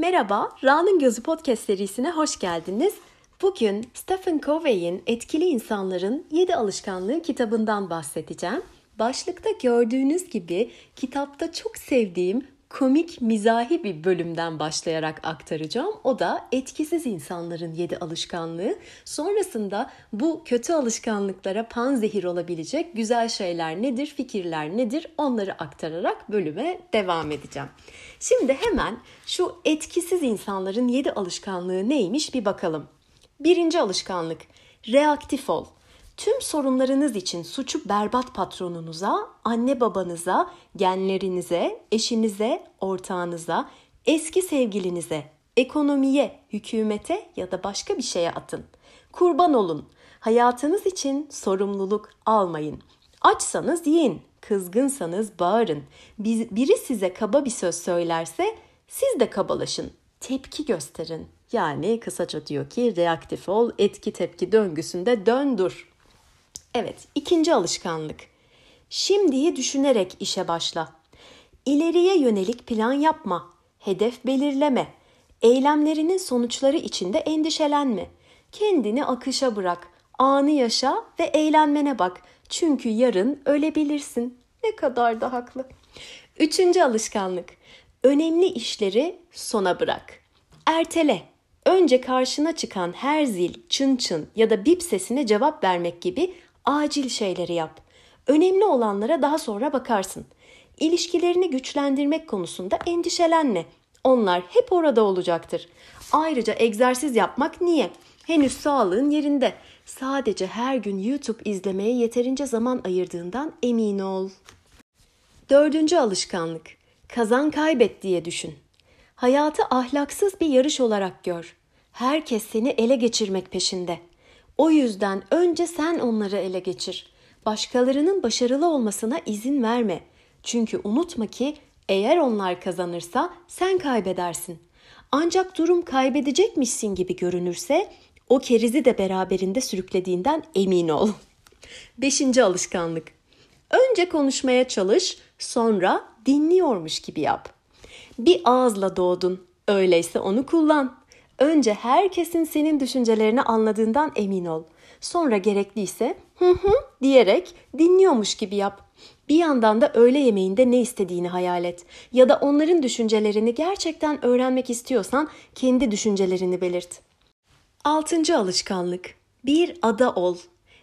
Merhaba, Ra'nın Gözü podcast serisine hoş geldiniz. Bugün Stephen Covey'in Etkili İnsanların 7 Alışkanlığı kitabından bahsedeceğim. Başlıkta gördüğünüz gibi kitapta çok sevdiğim komik, mizahi bir bölümden başlayarak aktaracağım. O da etkisiz insanların yedi alışkanlığı. Sonrasında bu kötü alışkanlıklara panzehir olabilecek güzel şeyler nedir, fikirler nedir onları aktararak bölüme devam edeceğim. Şimdi hemen şu etkisiz insanların yedi alışkanlığı neymiş bir bakalım. Birinci alışkanlık, reaktif ol. Tüm sorunlarınız için suçu berbat patronunuza, anne babanıza, genlerinize, eşinize, ortağınıza, eski sevgilinize, ekonomiye, hükümete ya da başka bir şeye atın. Kurban olun. Hayatınız için sorumluluk almayın. Açsanız yiyin, kızgınsanız bağırın. Biri size kaba bir söz söylerse siz de kabalaşın. Tepki gösterin. Yani kısaca diyor ki reaktif ol, etki tepki döngüsünde döndür. Evet, ikinci alışkanlık. Şimdiyi düşünerek işe başla. İleriye yönelik plan yapma, hedef belirleme, eylemlerinin sonuçları içinde endişelenme. Kendini akışa bırak, anı yaşa ve eğlenmene bak. Çünkü yarın ölebilirsin. Ne kadar da haklı. Üçüncü alışkanlık. Önemli işleri sona bırak. Ertele. Önce karşına çıkan her zil, çın çın ya da bip sesine cevap vermek gibi acil şeyleri yap. Önemli olanlara daha sonra bakarsın. İlişkilerini güçlendirmek konusunda endişelenme. Onlar hep orada olacaktır. Ayrıca egzersiz yapmak niye? Henüz sağlığın yerinde. Sadece her gün YouTube izlemeye yeterince zaman ayırdığından emin ol. Dördüncü alışkanlık. Kazan kaybet diye düşün. Hayatı ahlaksız bir yarış olarak gör. Herkes seni ele geçirmek peşinde. O yüzden önce sen onları ele geçir. Başkalarının başarılı olmasına izin verme. Çünkü unutma ki eğer onlar kazanırsa sen kaybedersin. Ancak durum kaybedecekmişsin gibi görünürse o kerizi de beraberinde sürüklediğinden emin ol. Beşinci alışkanlık. Önce konuşmaya çalış, sonra dinliyormuş gibi yap. Bir ağızla doğdun, öyleyse onu kullan. Önce herkesin senin düşüncelerini anladığından emin ol. Sonra gerekliyse hı hı diyerek dinliyormuş gibi yap. Bir yandan da öğle yemeğinde ne istediğini hayal et. Ya da onların düşüncelerini gerçekten öğrenmek istiyorsan kendi düşüncelerini belirt. Altıncı alışkanlık. Bir ada ol.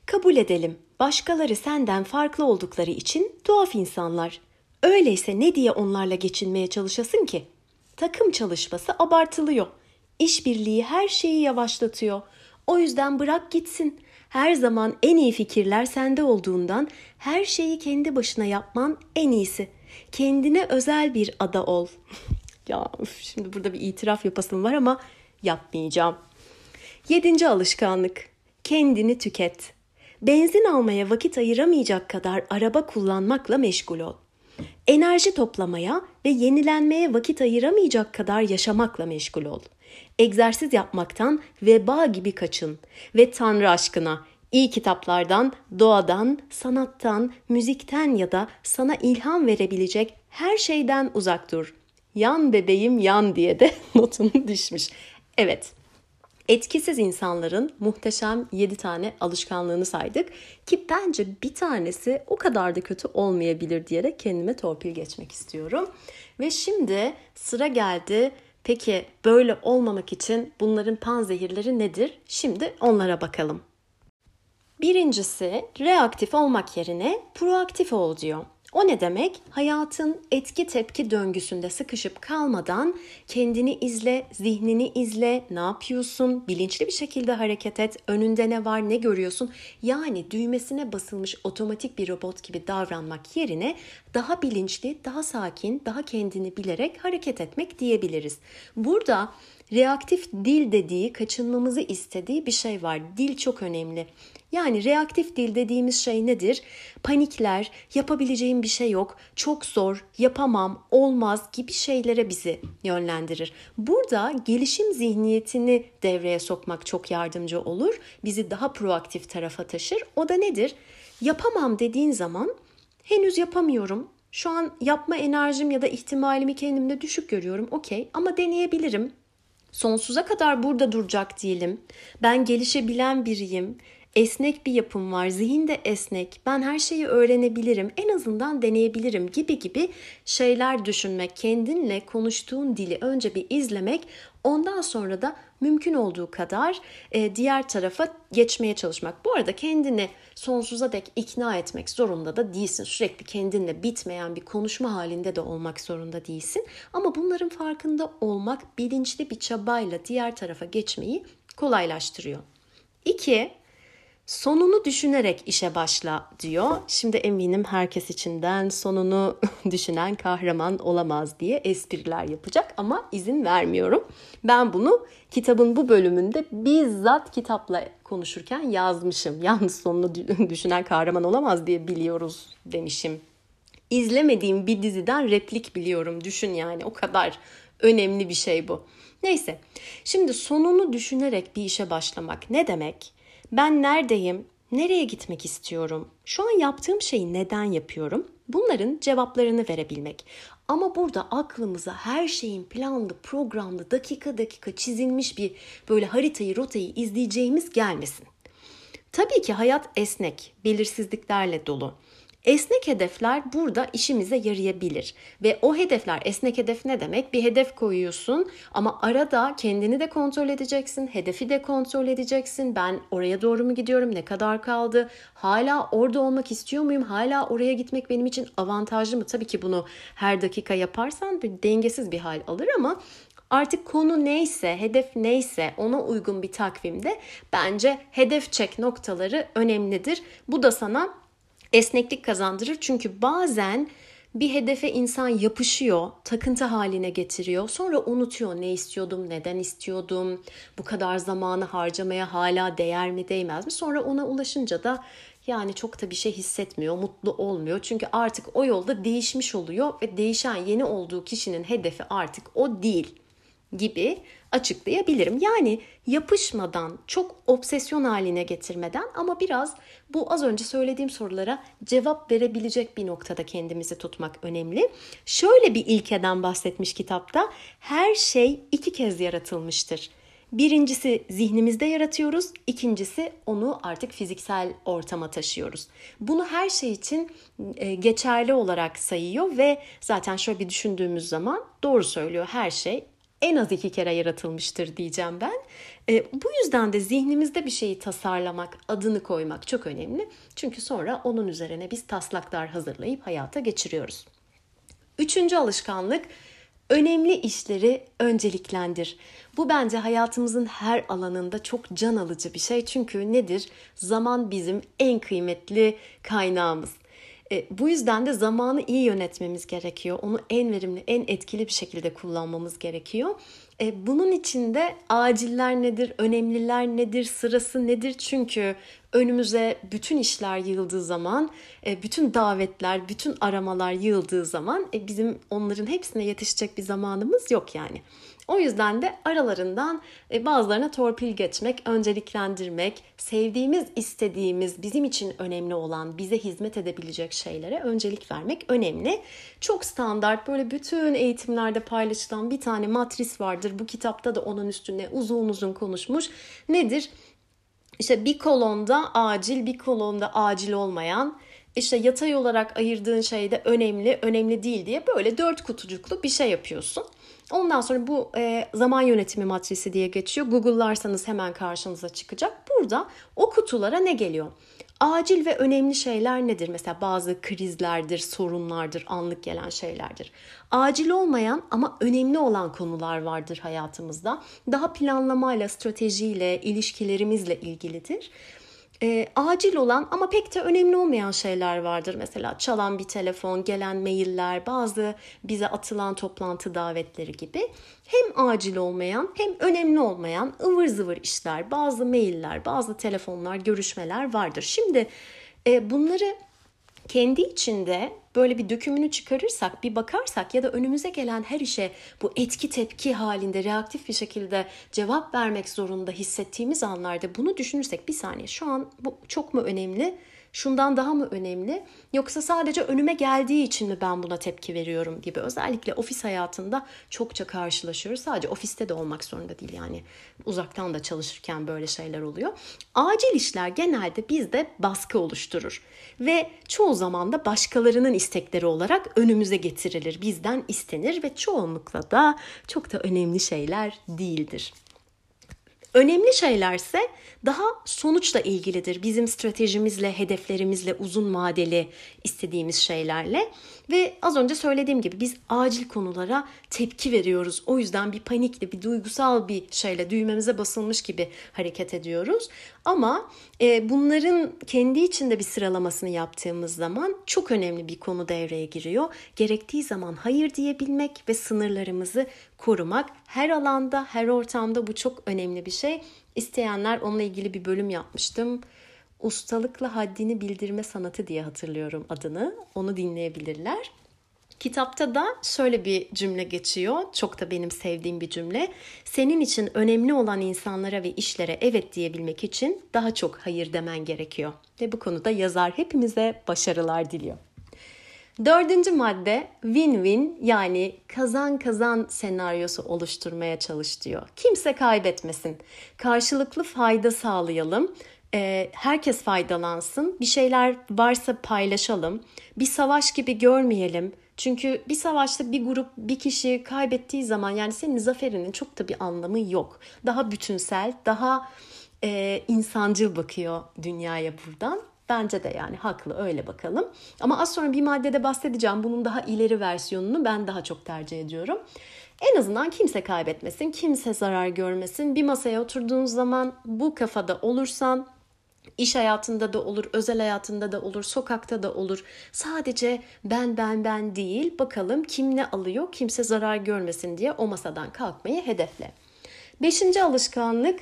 Kabul edelim. Başkaları senden farklı oldukları için tuhaf insanlar. Öyleyse ne diye onlarla geçinmeye çalışasın ki? Takım çalışması abartılıyor. İşbirliği her şeyi yavaşlatıyor. O yüzden bırak gitsin. Her zaman en iyi fikirler sende olduğundan her şeyi kendi başına yapman en iyisi. Kendine özel bir ada ol. ya şimdi burada bir itiraf yapasım var ama yapmayacağım. Yedinci alışkanlık. Kendini tüket. Benzin almaya vakit ayıramayacak kadar araba kullanmakla meşgul ol. Enerji toplamaya ve yenilenmeye vakit ayıramayacak kadar yaşamakla meşgul ol. Egzersiz yapmaktan veba gibi kaçın ve Tanrı aşkına iyi kitaplardan, doğadan, sanattan, müzikten ya da sana ilham verebilecek her şeyden uzak dur. Yan bebeğim yan diye de notunu düşmüş. Evet, etkisiz insanların muhteşem 7 tane alışkanlığını saydık ki bence bir tanesi o kadar da kötü olmayabilir diyerek kendime torpil geçmek istiyorum. Ve şimdi sıra geldi Peki böyle olmamak için bunların panzehirleri nedir? Şimdi onlara bakalım. Birincisi reaktif olmak yerine proaktif ol diyor. O ne demek? Hayatın etki tepki döngüsünde sıkışıp kalmadan kendini izle, zihnini izle, ne yapıyorsun, bilinçli bir şekilde hareket et, önünde ne var, ne görüyorsun. Yani düğmesine basılmış otomatik bir robot gibi davranmak yerine daha bilinçli, daha sakin, daha kendini bilerek hareket etmek diyebiliriz. Burada reaktif dil dediği, kaçınmamızı istediği bir şey var. Dil çok önemli. Yani reaktif dil dediğimiz şey nedir? Panikler, yapabileceğim bir şey yok, çok zor, yapamam, olmaz gibi şeylere bizi yönlendirir. Burada gelişim zihniyetini devreye sokmak çok yardımcı olur. Bizi daha proaktif tarafa taşır. O da nedir? Yapamam dediğin zaman henüz yapamıyorum Şu an yapma enerjim ya da ihtimalimi kendimde düşük görüyorum. Okey ama deneyebilirim. Sonsuza kadar burada duracak değilim. Ben gelişebilen biriyim. Esnek bir yapım var. Zihin de esnek. Ben her şeyi öğrenebilirim. En azından deneyebilirim gibi gibi şeyler düşünmek. Kendinle konuştuğun dili önce bir izlemek. Ondan sonra da mümkün olduğu kadar e, diğer tarafa geçmeye çalışmak. Bu arada kendini sonsuza dek ikna etmek zorunda da değilsin. Sürekli kendinle bitmeyen bir konuşma halinde de olmak zorunda değilsin. Ama bunların farkında olmak bilinçli bir çabayla diğer tarafa geçmeyi kolaylaştırıyor. İki, Sonunu düşünerek işe başla diyor. Şimdi eminim herkes içinden sonunu düşünen kahraman olamaz diye espriler yapacak ama izin vermiyorum. Ben bunu kitabın bu bölümünde bizzat kitapla konuşurken yazmışım. Yalnız sonunu düşünen kahraman olamaz diye biliyoruz demişim. İzlemediğim bir diziden replik biliyorum. Düşün yani o kadar önemli bir şey bu. Neyse. Şimdi sonunu düşünerek bir işe başlamak ne demek? Ben neredeyim? Nereye gitmek istiyorum? Şu an yaptığım şeyi neden yapıyorum? Bunların cevaplarını verebilmek. Ama burada aklımıza her şeyin planlı, programlı, dakika dakika çizilmiş bir böyle haritayı, rotayı izleyeceğimiz gelmesin. Tabii ki hayat esnek, belirsizliklerle dolu. Esnek hedefler burada işimize yarayabilir. Ve o hedefler esnek hedef ne demek? Bir hedef koyuyorsun ama arada kendini de kontrol edeceksin, hedefi de kontrol edeceksin. Ben oraya doğru mu gidiyorum? Ne kadar kaldı? Hala orada olmak istiyor muyum? Hala oraya gitmek benim için avantajlı mı? Tabii ki bunu her dakika yaparsan bir dengesiz bir hal alır ama Artık konu neyse, hedef neyse ona uygun bir takvimde bence hedef çek noktaları önemlidir. Bu da sana esneklik kazandırır. Çünkü bazen bir hedefe insan yapışıyor, takıntı haline getiriyor. Sonra unutuyor ne istiyordum, neden istiyordum, bu kadar zamanı harcamaya hala değer mi değmez mi? Sonra ona ulaşınca da yani çok da bir şey hissetmiyor, mutlu olmuyor. Çünkü artık o yolda değişmiş oluyor ve değişen yeni olduğu kişinin hedefi artık o değil gibi açıklayabilirim. Yani yapışmadan, çok obsesyon haline getirmeden ama biraz bu az önce söylediğim sorulara cevap verebilecek bir noktada kendimizi tutmak önemli. Şöyle bir ilkeden bahsetmiş kitapta. Her şey iki kez yaratılmıştır. Birincisi zihnimizde yaratıyoruz, ikincisi onu artık fiziksel ortama taşıyoruz. Bunu her şey için e, geçerli olarak sayıyor ve zaten şöyle bir düşündüğümüz zaman doğru söylüyor. Her şey en az iki kere yaratılmıştır diyeceğim ben. E, bu yüzden de zihnimizde bir şeyi tasarlamak, adını koymak çok önemli. Çünkü sonra onun üzerine biz taslaklar hazırlayıp hayata geçiriyoruz. Üçüncü alışkanlık önemli işleri önceliklendir. Bu bence hayatımızın her alanında çok can alıcı bir şey. Çünkü nedir? Zaman bizim en kıymetli kaynağımız. E, bu yüzden de zamanı iyi yönetmemiz gerekiyor. Onu en verimli, en etkili bir şekilde kullanmamız gerekiyor. E, bunun için de aciller nedir, önemliler nedir, sırası nedir? Çünkü önümüze bütün işler yığıldığı zaman, e, bütün davetler, bütün aramalar yığıldığı zaman e, bizim onların hepsine yetişecek bir zamanımız yok yani. O yüzden de aralarından e, bazılarına torpil geçmek, önceliklendirmek, sevdiğimiz, istediğimiz, bizim için önemli olan, bize hizmet edebilecek şeylere öncelik vermek önemli. Çok standart böyle bütün eğitimlerde paylaşılan bir tane matris vardır. Bu kitapta da onun üstüne uzun uzun konuşmuş. Nedir? İşte bir kolonda acil, bir kolonda acil olmayan, işte yatay olarak ayırdığın şey de önemli, önemli değil diye böyle dört kutucuklu bir şey yapıyorsun. Ondan sonra bu e, zaman yönetimi matrisi diye geçiyor. Google'larsanız hemen karşınıza çıkacak. Burada o kutulara ne geliyor? Acil ve önemli şeyler nedir? Mesela bazı krizlerdir, sorunlardır, anlık gelen şeylerdir. Acil olmayan ama önemli olan konular vardır hayatımızda. Daha planlamayla, stratejiyle, ilişkilerimizle ilgilidir e, acil olan ama pek de önemli olmayan şeyler vardır. Mesela çalan bir telefon, gelen mailler, bazı bize atılan toplantı davetleri gibi. Hem acil olmayan hem önemli olmayan ıvır zıvır işler, bazı mailler, bazı telefonlar, görüşmeler vardır. Şimdi e, bunları kendi içinde böyle bir dökümünü çıkarırsak, bir bakarsak ya da önümüze gelen her işe bu etki tepki halinde reaktif bir şekilde cevap vermek zorunda hissettiğimiz anlarda bunu düşünürsek bir saniye şu an bu çok mu önemli? Şundan daha mı önemli yoksa sadece önüme geldiği için mi ben buna tepki veriyorum gibi özellikle ofis hayatında çokça karşılaşıyoruz. Sadece ofiste de olmak zorunda değil yani uzaktan da çalışırken böyle şeyler oluyor. Acil işler genelde bizde baskı oluşturur ve çoğu zaman da başkalarının istekleri olarak önümüze getirilir, bizden istenir ve çoğunlukla da çok da önemli şeyler değildir. Önemli şeylerse daha sonuçla ilgilidir. Bizim stratejimizle, hedeflerimizle, uzun vadeli istediğimiz şeylerle. Ve az önce söylediğim gibi biz acil konulara tepki veriyoruz. O yüzden bir panikle, bir duygusal bir şeyle düğmemize basılmış gibi hareket ediyoruz. Ama e, bunların kendi içinde bir sıralamasını yaptığımız zaman çok önemli bir konu devreye giriyor. Gerektiği zaman hayır diyebilmek ve sınırlarımızı korumak her alanda, her ortamda bu çok önemli bir şey. İsteyenler onunla ilgili bir bölüm yapmıştım. Ustalıkla haddini bildirme sanatı diye hatırlıyorum adını. Onu dinleyebilirler. Kitapta da şöyle bir cümle geçiyor. Çok da benim sevdiğim bir cümle. Senin için önemli olan insanlara ve işlere evet diyebilmek için daha çok hayır demen gerekiyor. Ve bu konuda yazar hepimize başarılar diliyor. Dördüncü madde win-win yani kazan kazan senaryosu oluşturmaya çalış diyor. Kimse kaybetmesin. Karşılıklı fayda sağlayalım. Ee, herkes faydalansın. Bir şeyler varsa paylaşalım. Bir savaş gibi görmeyelim. Çünkü bir savaşta bir grup bir kişi kaybettiği zaman yani senin zaferinin çok da bir anlamı yok. Daha bütünsel, daha e, insancıl bakıyor dünyaya buradan. Bence de yani haklı öyle bakalım. Ama az sonra bir maddede bahsedeceğim. Bunun daha ileri versiyonunu ben daha çok tercih ediyorum. En azından kimse kaybetmesin, kimse zarar görmesin. Bir masaya oturduğun zaman bu kafada olursan iş hayatında da olur, özel hayatında da olur, sokakta da olur. Sadece ben ben ben değil, bakalım kim ne alıyor, kimse zarar görmesin diye o masadan kalkmayı hedefle. Beşinci alışkanlık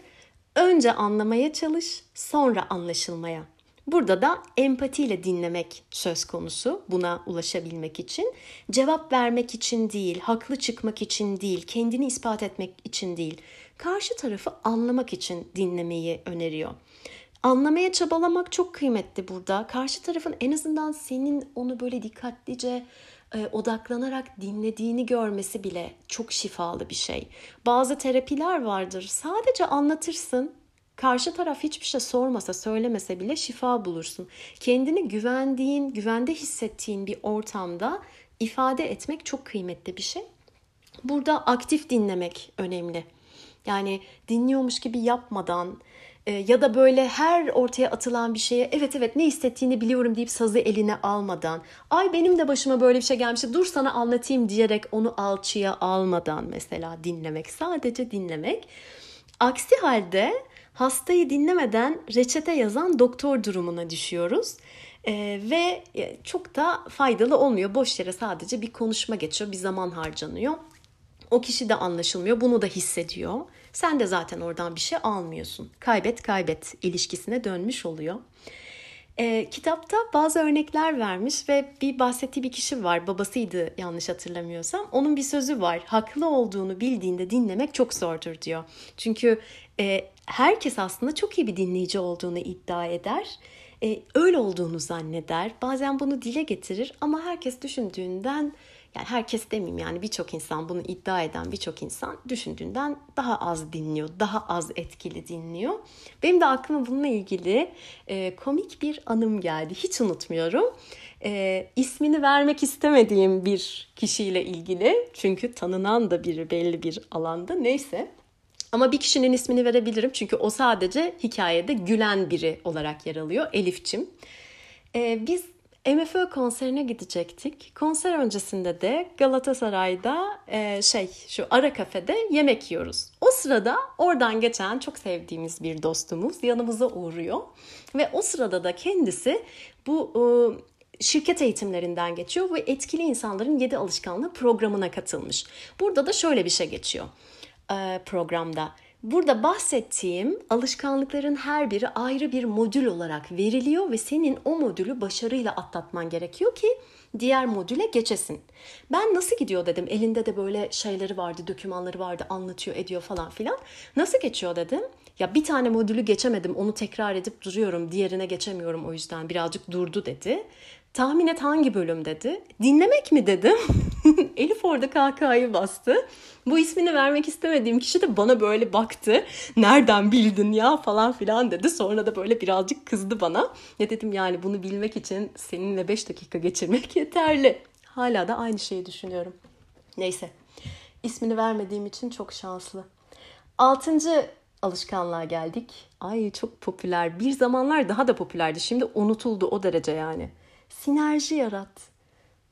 önce anlamaya çalış, sonra anlaşılmaya. Burada da empatiyle dinlemek söz konusu buna ulaşabilmek için. Cevap vermek için değil, haklı çıkmak için değil, kendini ispat etmek için değil. Karşı tarafı anlamak için dinlemeyi öneriyor. Anlamaya çabalamak çok kıymetli burada. Karşı tarafın en azından senin onu böyle dikkatlice e, odaklanarak dinlediğini görmesi bile çok şifalı bir şey. Bazı terapiler vardır. Sadece anlatırsın, Karşı taraf hiçbir şey sormasa, söylemese bile şifa bulursun. Kendini güvendiğin, güvende hissettiğin bir ortamda ifade etmek çok kıymetli bir şey. Burada aktif dinlemek önemli. Yani dinliyormuş gibi yapmadan ya da böyle her ortaya atılan bir şeye evet evet ne hissettiğini biliyorum deyip sazı eline almadan ay benim de başıma böyle bir şey gelmişti dur sana anlatayım diyerek onu alçıya almadan mesela dinlemek sadece dinlemek. Aksi halde hastayı dinlemeden reçete yazan doktor durumuna düşüyoruz. Ee, ve e, çok da faydalı olmuyor. Boş yere sadece bir konuşma geçiyor, bir zaman harcanıyor. O kişi de anlaşılmıyor, bunu da hissediyor. Sen de zaten oradan bir şey almıyorsun. Kaybet kaybet ilişkisine dönmüş oluyor. E, kitapta bazı örnekler vermiş ve bir bahsettiği bir kişi var. Babasıydı yanlış hatırlamıyorsam. Onun bir sözü var. Haklı olduğunu bildiğinde dinlemek çok zordur diyor. Çünkü e, herkes aslında çok iyi bir dinleyici olduğunu iddia eder. E, öyle olduğunu zanneder. Bazen bunu dile getirir ama herkes düşündüğünden yani herkes demeyeyim yani birçok insan bunu iddia eden birçok insan düşündüğünden daha az dinliyor, daha az etkili dinliyor. Benim de aklıma bununla ilgili e, komik bir anım geldi. Hiç unutmuyorum. E, ismini vermek istemediğim bir kişiyle ilgili. Çünkü tanınan da biri belli bir alanda. Neyse. Ama bir kişinin ismini verebilirim çünkü o sadece hikayede gülen biri olarak yer alıyor. Elifçim. Ee, biz MFÖ konserine gidecektik. Konser öncesinde de Galatasaray'da e, şey şu ara kafede yemek yiyoruz. O sırada oradan geçen çok sevdiğimiz bir dostumuz yanımıza uğruyor. Ve o sırada da kendisi bu e, şirket eğitimlerinden geçiyor ve etkili insanların 7 alışkanlığı programına katılmış. Burada da şöyle bir şey geçiyor e, programda. Burada bahsettiğim alışkanlıkların her biri ayrı bir modül olarak veriliyor ve senin o modülü başarıyla atlatman gerekiyor ki diğer modüle geçesin. Ben nasıl gidiyor dedim. Elinde de böyle şeyleri vardı, dokümanları vardı, anlatıyor, ediyor falan filan. Nasıl geçiyor dedim. Ya bir tane modülü geçemedim onu tekrar edip duruyorum diğerine geçemiyorum o yüzden birazcık durdu dedi. Tahmin et hangi bölüm dedi. Dinlemek mi dedim. Elif orada kahkahayı bastı. Bu ismini vermek istemediğim kişi de bana böyle baktı. Nereden bildin ya falan filan dedi. Sonra da böyle birazcık kızdı bana. Ne dedim yani bunu bilmek için seninle 5 dakika geçirmek yeterli. Hala da aynı şeyi düşünüyorum. Neyse. İsmini vermediğim için çok şanslı. Altıncı alışkanlığa geldik. Ay çok popüler. Bir zamanlar daha da popülerdi. Şimdi unutuldu o derece yani. Sinerji yarat.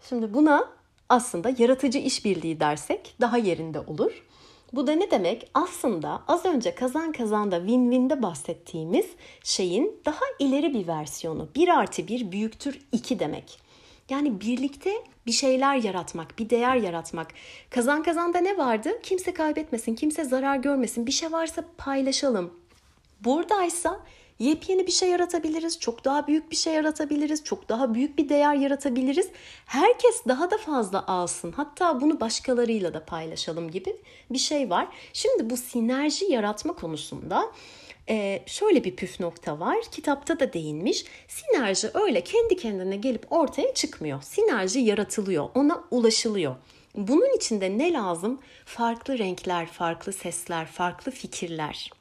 Şimdi buna aslında yaratıcı işbirliği dersek daha yerinde olur. Bu da ne demek? Aslında az önce kazan kazanda win-win'de bahsettiğimiz şeyin daha ileri bir versiyonu. 1 artı 1 büyüktür 2 demek. Yani birlikte bir şeyler yaratmak, bir değer yaratmak. Kazan kazanda ne vardı? Kimse kaybetmesin, kimse zarar görmesin. Bir şey varsa paylaşalım. Buradaysa yepyeni bir şey yaratabiliriz, çok daha büyük bir şey yaratabiliriz, çok daha büyük bir değer yaratabiliriz. Herkes daha da fazla alsın. Hatta bunu başkalarıyla da paylaşalım gibi bir şey var. Şimdi bu sinerji yaratma konusunda ee, şöyle bir püf nokta var. Kitapta da değinmiş. Sinerji öyle kendi kendine gelip ortaya çıkmıyor. Sinerji yaratılıyor. Ona ulaşılıyor. Bunun için de ne lazım? Farklı renkler, farklı sesler, farklı fikirler.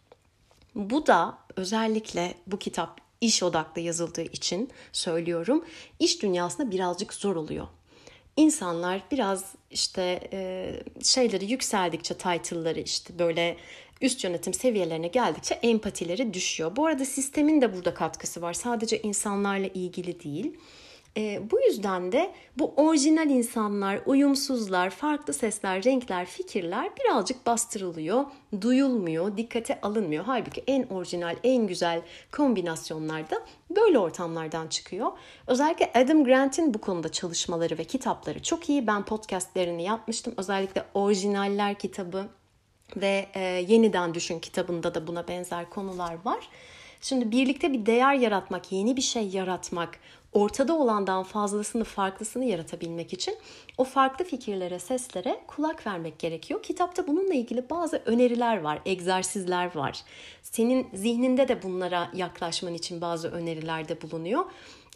Bu da özellikle bu kitap iş odaklı yazıldığı için söylüyorum. İş dünyasında birazcık zor oluyor. İnsanlar biraz işte e, şeyleri yükseldikçe title'ları işte böyle üst yönetim seviyelerine geldikçe empatileri düşüyor. Bu arada sistemin de burada katkısı var. Sadece insanlarla ilgili değil. E, bu yüzden de bu orijinal insanlar, uyumsuzlar, farklı sesler, renkler, fikirler birazcık bastırılıyor, duyulmuyor, dikkate alınmıyor. Halbuki en orijinal, en güzel kombinasyonlar da böyle ortamlardan çıkıyor. Özellikle Adam Grant'in bu konuda çalışmaları ve kitapları çok iyi. Ben podcastlerini yapmıştım. Özellikle orijinaller kitabı ve e, Yeniden Düşün kitabında da buna benzer konular var. Şimdi birlikte bir değer yaratmak, yeni bir şey yaratmak, ortada olandan fazlasını, farklısını yaratabilmek için o farklı fikirlere, seslere kulak vermek gerekiyor. Kitapta bununla ilgili bazı öneriler var, egzersizler var. Senin zihninde de bunlara yaklaşman için bazı önerilerde bulunuyor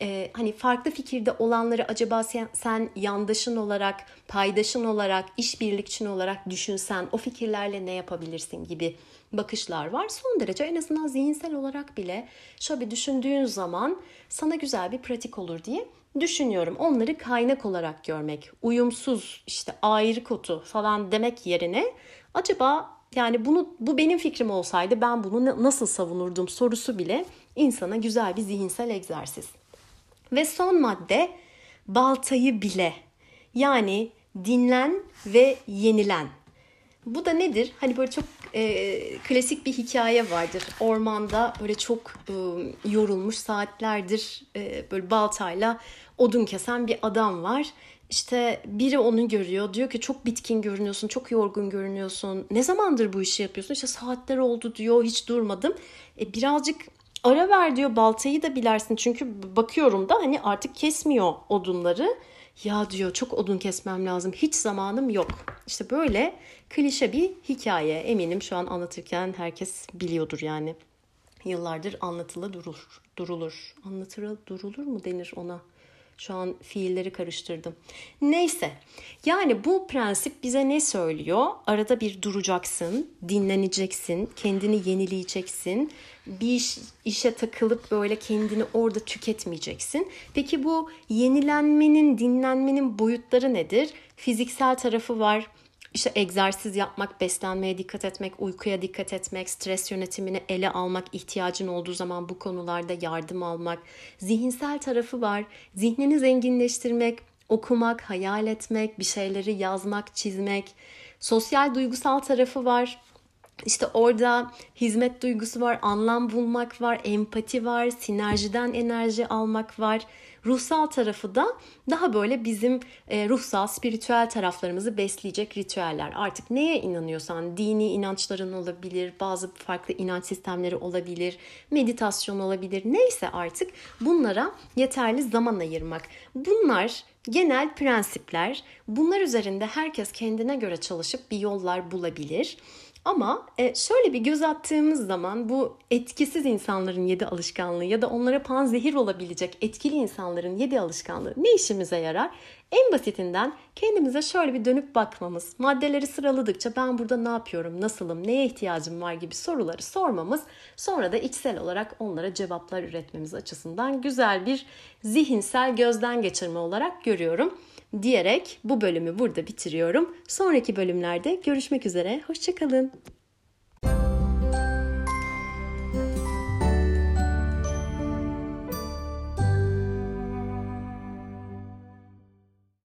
e, hani farklı fikirde olanları acaba sen, sen yandaşın olarak, paydaşın olarak, işbirlikçin olarak düşünsen o fikirlerle ne yapabilirsin gibi bakışlar var. Son derece en azından zihinsel olarak bile şöyle bir düşündüğün zaman sana güzel bir pratik olur diye düşünüyorum. Onları kaynak olarak görmek, uyumsuz işte ayrı kotu falan demek yerine acaba yani bunu bu benim fikrim olsaydı ben bunu nasıl savunurdum sorusu bile insana güzel bir zihinsel egzersiz. Ve son madde baltayı bile. Yani dinlen ve yenilen. Bu da nedir? Hani böyle çok e, klasik bir hikaye vardır. Ormanda böyle çok e, yorulmuş saatlerdir e, böyle baltayla odun kesen bir adam var. İşte biri onu görüyor. Diyor ki çok bitkin görünüyorsun, çok yorgun görünüyorsun. Ne zamandır bu işi yapıyorsun? İşte saatler oldu diyor, hiç durmadım. E, birazcık ara ver diyor baltayı da bilersin. Çünkü bakıyorum da hani artık kesmiyor odunları. Ya diyor çok odun kesmem lazım. Hiç zamanım yok. İşte böyle klişe bir hikaye. Eminim şu an anlatırken herkes biliyordur yani. Yıllardır anlatılı durur. Durulur. Anlatırı durulur mu denir ona? Şu an fiilleri karıştırdım. Neyse. Yani bu prensip bize ne söylüyor? Arada bir duracaksın, dinleneceksin, kendini yenileyeceksin. Bir iş, işe takılıp böyle kendini orada tüketmeyeceksin. Peki bu yenilenmenin, dinlenmenin boyutları nedir? Fiziksel tarafı var, işte egzersiz yapmak, beslenmeye dikkat etmek, uykuya dikkat etmek, stres yönetimini ele almak, ihtiyacın olduğu zaman bu konularda yardım almak. Zihinsel tarafı var. Zihnini zenginleştirmek, okumak, hayal etmek, bir şeyleri yazmak, çizmek. Sosyal duygusal tarafı var. İşte orada hizmet duygusu var, anlam bulmak var, empati var, sinerjiden enerji almak var. Ruhsal tarafı da daha böyle bizim e, ruhsal, spiritüel taraflarımızı besleyecek ritüeller. Artık neye inanıyorsan, dini inançların olabilir, bazı farklı inanç sistemleri olabilir, meditasyon olabilir. Neyse artık bunlara yeterli zaman ayırmak. Bunlar genel prensipler. Bunlar üzerinde herkes kendine göre çalışıp bir yollar bulabilir. Ama e, şöyle bir göz attığımız zaman bu etkisiz insanların yedi alışkanlığı ya da onlara panzehir olabilecek etkili insanların yedi alışkanlığı ne işimize yarar? En basitinden kendimize şöyle bir dönüp bakmamız, maddeleri sıraladıkça ben burada ne yapıyorum, nasılım, neye ihtiyacım var gibi soruları sormamız, sonra da içsel olarak onlara cevaplar üretmemiz açısından güzel bir zihinsel gözden geçirme olarak görüyorum diyerek bu bölümü burada bitiriyorum. Sonraki bölümlerde görüşmek üzere. Hoşçakalın.